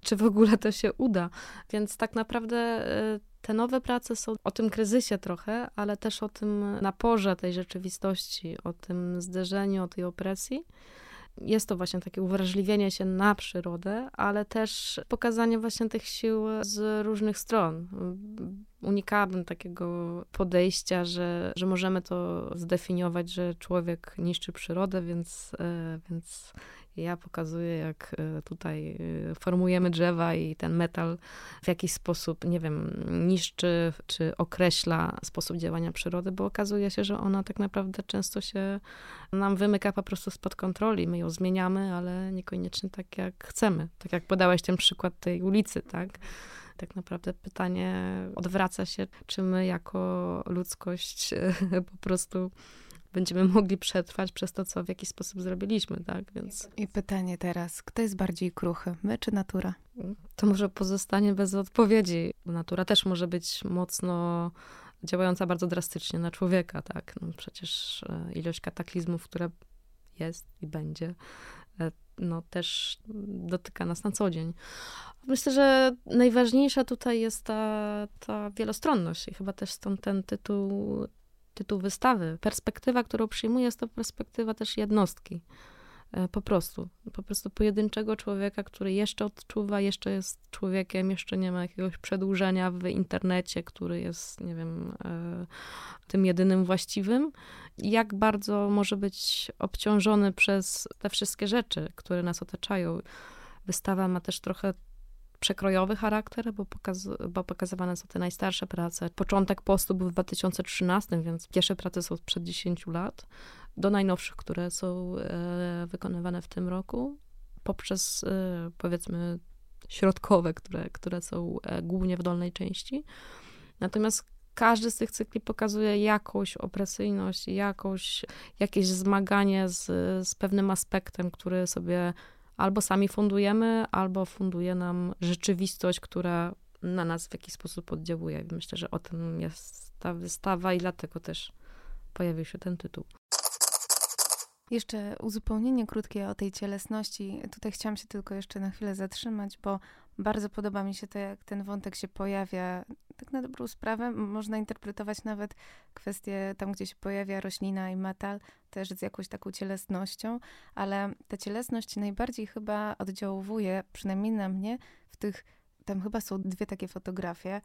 czy w ogóle to się uda. Więc tak naprawdę y, te nowe prace są o tym kryzysie trochę, ale też o tym naporze tej rzeczywistości, o tym zderzeniu, o tej opresji jest to właśnie takie uwrażliwienie się na przyrodę, ale też pokazanie właśnie tych sił z różnych stron. Unikałabym takiego podejścia, że, że możemy to zdefiniować, że człowiek niszczy przyrodę, więc, e, więc ja pokazuję, jak e, tutaj e, formujemy drzewa i ten metal w jakiś sposób, nie wiem, niszczy czy określa sposób działania przyrody, bo okazuje się, że ona tak naprawdę często się nam wymyka po prostu spod kontroli. My ją zmieniamy, ale niekoniecznie tak, jak chcemy. Tak jak podałeś ten przykład tej ulicy, tak? tak naprawdę pytanie odwraca się, czy my jako ludzkość po prostu będziemy [LAUGHS] mogli przetrwać przez to, co w jakiś sposób zrobiliśmy, tak? Więc... I pytanie teraz, kto jest bardziej kruchy, my czy natura? To może pozostanie bez odpowiedzi. Natura też może być mocno działająca bardzo drastycznie na człowieka, tak? No przecież e, ilość kataklizmów, które jest i będzie, e, no też dotyka nas na co dzień. Myślę, że najważniejsza tutaj jest ta, ta wielostronność i chyba też stąd ten tytuł tytuł wystawy. Perspektywa, którą przyjmuję, jest to perspektywa też jednostki. E, po prostu. Po prostu pojedynczego człowieka, który jeszcze odczuwa, jeszcze jest człowiekiem, jeszcze nie ma jakiegoś przedłużenia w internecie, który jest, nie wiem, e, tym jedynym właściwym. Jak bardzo może być obciążony przez te wszystkie rzeczy, które nas otaczają. Wystawa ma też trochę przekrojowy charakter, bo, pokaz, bo pokazywane są te najstarsze prace. Początek postu był w 2013, więc pierwsze prace są sprzed 10 lat, do najnowszych, które są e, wykonywane w tym roku, poprzez e, powiedzmy środkowe, które, które są e, głównie w dolnej części. Natomiast każdy z tych cykli pokazuje jakąś opresyjność, jakąś, jakieś zmaganie z, z pewnym aspektem, który sobie albo sami fundujemy, albo funduje nam rzeczywistość, która na nas w jakiś sposób oddziałuje. Myślę, że o tym jest ta wystawa i dlatego też pojawił się ten tytuł. Jeszcze uzupełnienie krótkie o tej cielesności. Tutaj chciałam się tylko jeszcze na chwilę zatrzymać, bo bardzo podoba mi się to, jak ten wątek się pojawia. Tak na dobrą sprawę można interpretować nawet kwestię tam, gdzie się pojawia roślina i metal, też z jakąś taką cielesnością, ale ta cielesność najbardziej chyba oddziałuje, przynajmniej na mnie, w tych, tam chyba są dwie takie fotografie,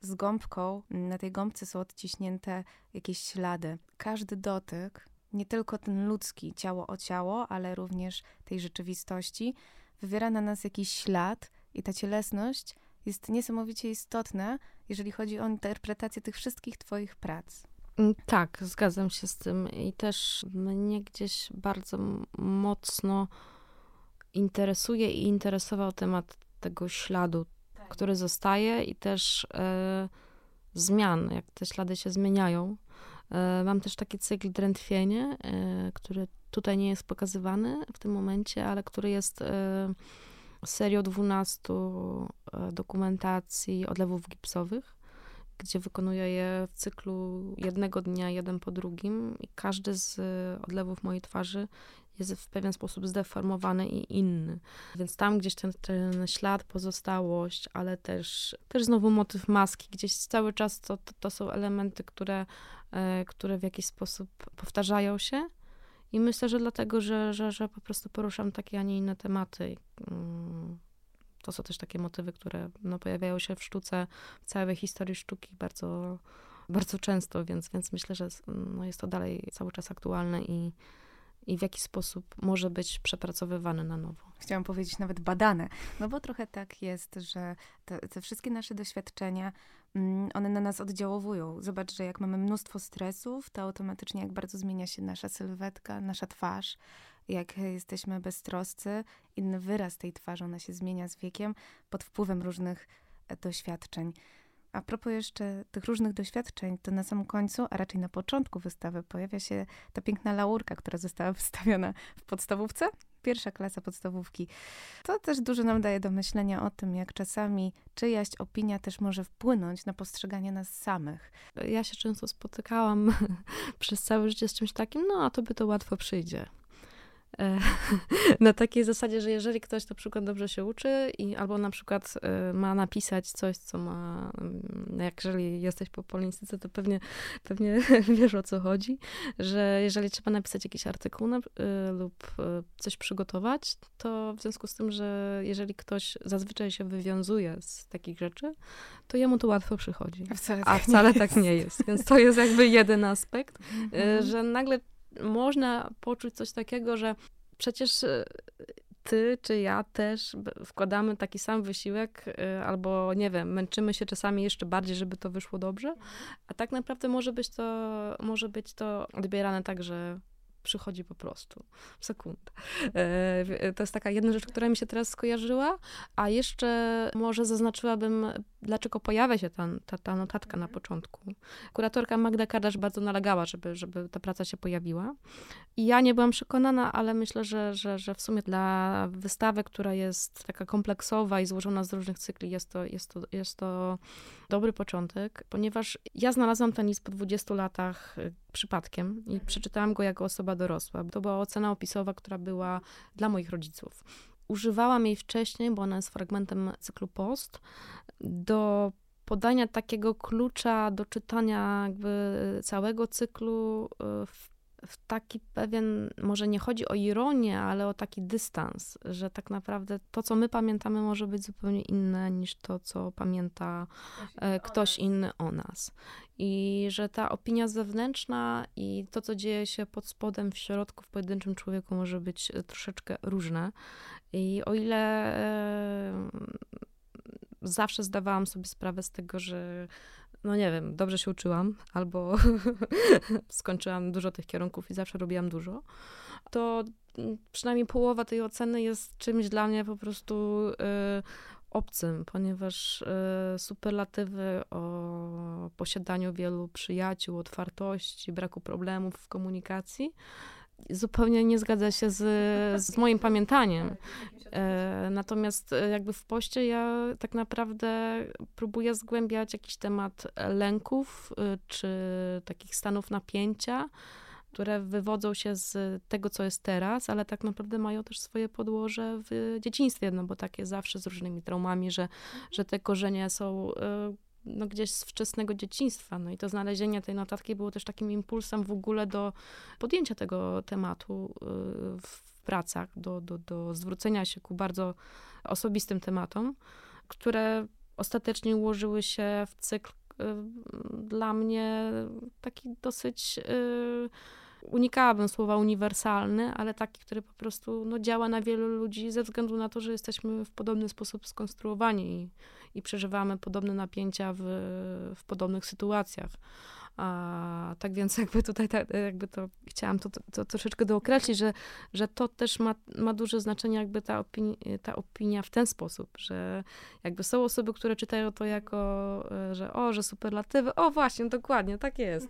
z gąbką. Na tej gąbce są odciśnięte jakieś ślady. Każdy dotyk, nie tylko ten ludzki, ciało o ciało, ale również tej rzeczywistości, wywiera na nas jakiś ślad i ta cielesność jest niesamowicie istotna, jeżeli chodzi o interpretację tych wszystkich Twoich prac. Mm, tak, zgadzam się z tym i też mnie gdzieś bardzo mocno interesuje i interesował temat tego śladu, tak. który zostaje i też e, zmian, jak te ślady się zmieniają. E, mam też taki cykl Drętwienie, e, który tutaj nie jest pokazywany w tym momencie, ale który jest e, serią 12 e, dokumentacji odlewów gipsowych, gdzie wykonuję je w cyklu jednego dnia, jeden po drugim i każdy z odlewów mojej twarzy jest w pewien sposób zdeformowany i inny. Więc tam gdzieś ten, ten ślad, pozostałość, ale też, też znowu motyw maski, gdzieś cały czas to, to, to są elementy, które, e, które w jakiś sposób powtarzają się i myślę, że dlatego, że, że, że po prostu poruszam takie, a nie inne tematy. Mm, to są też takie motywy, które no, pojawiają się w sztuce, w całej historii sztuki bardzo, bardzo często, więc, więc myślę, że no, jest to dalej cały czas aktualne i, i w jaki sposób może być przepracowywane na nowo. Chciałam powiedzieć nawet badane, no bo trochę tak jest, że te, te wszystkie nasze doświadczenia, one na nas oddziałowują. Zobacz, że jak mamy mnóstwo stresów, to automatycznie jak bardzo zmienia się nasza sylwetka, nasza twarz, jak jesteśmy beztroscy, inny wyraz tej twarzy, ona się zmienia z wiekiem pod wpływem różnych e, doświadczeń. A propos jeszcze tych różnych doświadczeń, to na samym końcu, a raczej na początku wystawy, pojawia się ta piękna laurka, która została [LAUGHS] wystawiona w podstawówce, pierwsza klasa podstawówki. To też dużo nam daje do myślenia o tym, jak czasami czyjaś opinia też może wpłynąć na postrzeganie nas samych. Ja się często spotykałam [LAUGHS] przez całe życie z czymś takim, no a to by to łatwo przyjdzie. E, [LAUGHS] na takiej zasadzie, że jeżeli ktoś na przykład dobrze się uczy i albo na przykład e, ma napisać coś, co ma, mm, jak jeżeli jesteś po polonistyce, to pewnie, pewnie [LAUGHS] wiesz o co chodzi, że jeżeli trzeba napisać jakiś artykuł e, lub coś przygotować, to w związku z tym, że jeżeli ktoś zazwyczaj się wywiązuje z takich rzeczy, to jemu to łatwo przychodzi. A wcale tak, A wcale nie, tak jest. nie jest. Więc to jest jakby jeden aspekt, mhm. że nagle można poczuć coś takiego, że przecież y, ty czy ja też wkładamy taki sam wysiłek, y, albo nie wiem, męczymy się czasami jeszcze bardziej, żeby to wyszło dobrze, a tak naprawdę może być to, może być to odbierane tak, że przychodzi po prostu w sekundę. E, to jest taka jedna rzecz, która mi się teraz skojarzyła, a jeszcze może zaznaczyłabym, dlaczego pojawia się ta, ta, ta notatka na mhm. początku. Kuratorka Magda Kardasz bardzo nalegała, żeby, żeby ta praca się pojawiła. I ja nie byłam przekonana, ale myślę, że, że, że w sumie dla wystawy, która jest taka kompleksowa i złożona z różnych cykli, jest to, jest to, jest to dobry początek, ponieważ ja znalazłam ten list po 20 latach przypadkiem i mhm. przeczytałam go jako osoba dorosła. To była ocena opisowa, która była dla moich rodziców. Używałam jej wcześniej, bo ona jest fragmentem cyklu Post, do podania takiego klucza do czytania jakby całego cyklu y, w w taki pewien, może nie chodzi o ironię, ale o taki dystans, że tak naprawdę to, co my pamiętamy, może być zupełnie inne niż to, co pamięta e, ktoś inny o nas. I że ta opinia zewnętrzna i to, co dzieje się pod spodem, w środku, w pojedynczym człowieku, może być e, troszeczkę różne. I o ile e, zawsze zdawałam sobie sprawę z tego, że no nie wiem, dobrze się uczyłam, albo [LAUGHS] skończyłam dużo tych kierunków i zawsze robiłam dużo, to przynajmniej połowa tej oceny jest czymś dla mnie po prostu y, obcym, ponieważ y, superlatywy o posiadaniu wielu przyjaciół, otwartości, braku problemów w komunikacji zupełnie nie zgadza się z, z moim pamiętaniem. E, natomiast e, jakby w poście ja tak naprawdę próbuję zgłębiać jakiś temat lęków e, czy takich stanów napięcia, które wywodzą się z tego, co jest teraz, ale tak naprawdę mają też swoje podłoże w dzieciństwie, no bo takie zawsze z różnymi traumami, że, że te korzenie są no, gdzieś z wczesnego dzieciństwa. No i to znalezienie tej notatki było też takim impulsem w ogóle do podjęcia tego tematu y, w pracach, do, do, do zwrócenia się ku bardzo osobistym tematom, które ostatecznie ułożyły się w cykl y, dla mnie taki dosyć y, unikałabym słowa uniwersalny, ale taki, który po prostu no, działa na wielu ludzi ze względu na to, że jesteśmy w podobny sposób skonstruowani i, i przeżywamy podobne napięcia w, w podobnych sytuacjach. A, tak więc jakby tutaj jakby to chciałam to, to, to, troszeczkę dookreślić, że, że to też ma, ma duże znaczenie jakby ta, opini ta opinia w ten sposób, że jakby są osoby, które czytają to jako, e, że o, że superlatywy, o właśnie, dokładnie, tak jest.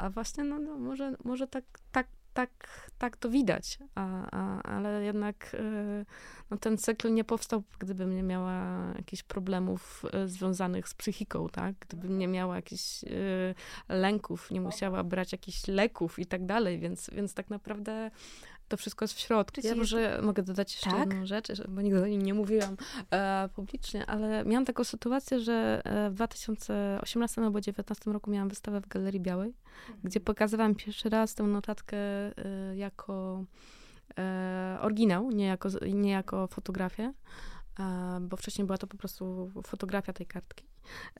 A właśnie, no, no może, może tak, tak, tak, tak to widać, a, a, ale jednak y, no, ten cykl nie powstał, gdybym nie miała jakichś problemów y, związanych z psychiką, tak? Gdybym nie miała jakichś y, lęków, nie musiała brać jakichś leków i tak dalej, więc, więc tak naprawdę to wszystko jest w środku. Ja może mogę dodać jeszcze tak? jedną rzecz, bo nigdy o nim nie mówiłam e, publicznie, ale miałam taką sytuację, że e, w 2018 albo 2019 roku miałam wystawę w Galerii Białej, mhm. gdzie pokazywałam pierwszy raz tę notatkę e, jako e, oryginał, nie jako, nie jako fotografię, e, bo wcześniej była to po prostu fotografia tej kartki.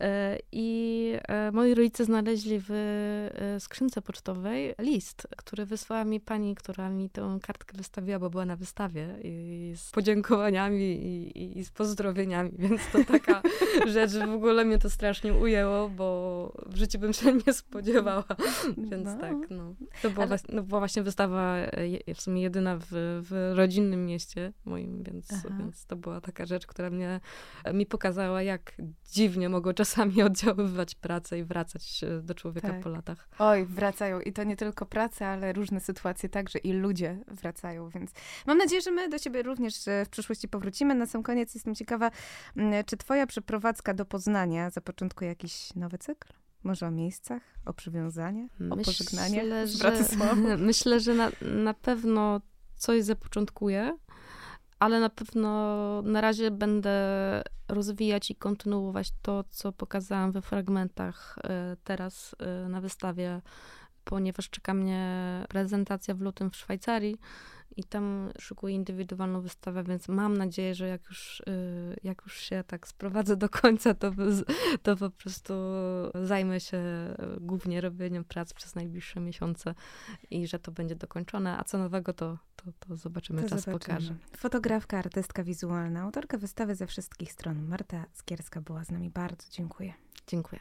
E, I e, moi rodzice znaleźli w e, skrzynce pocztowej list, który wysłała mi pani, która mi tę kartkę wystawiła, bo była na wystawie i z podziękowaniami i, i z pozdrowieniami, [LAUGHS] więc to taka rzecz, w ogóle mnie to strasznie ujęło, bo w życiu bym się nie spodziewała, [LAUGHS] więc no. tak, no. To była, Ale... właśnie, no, była właśnie wystawa w sumie jedyna w, w rodzinnym mieście moim, więc, więc to była taka rzecz, która mnie, mi pokazała, jak dziwnie mogą czasami [LAUGHS] oddziaływać pracę i wracać do człowieka tak. po latach. Oj, wracają. I to nie tylko praca, ale różne sytuacje także i ludzie wracają, więc mam nadzieję, że my do ciebie również w przyszłości powrócimy. Na sam koniec jestem ciekawa, czy twoja przeprowadzka do Poznania zapoczątkuje jakiś nowy cykl? Może o miejscach, o przywiązanie, o pożegnanie z Bratysławą? [LAUGHS] Myślę, że na, na pewno coś zapoczątkuje ale na pewno na razie będę rozwijać i kontynuować to, co pokazałam we fragmentach e, teraz e, na wystawie, ponieważ czeka mnie prezentacja w lutym w Szwajcarii i tam szykuję indywidualną wystawę, więc mam nadzieję, że jak już, y, jak już się tak sprowadzę do końca, to, to po prostu zajmę się głównie robieniem prac przez najbliższe miesiące i że to będzie dokończone, a co nowego to, to, to zobaczymy, to czas zobaczymy. pokaże. Fotografka, artystka wizualna, autorka wystawy ze wszystkich stron. Marta Skierska była z nami. Bardzo dziękuję. Dziękuję.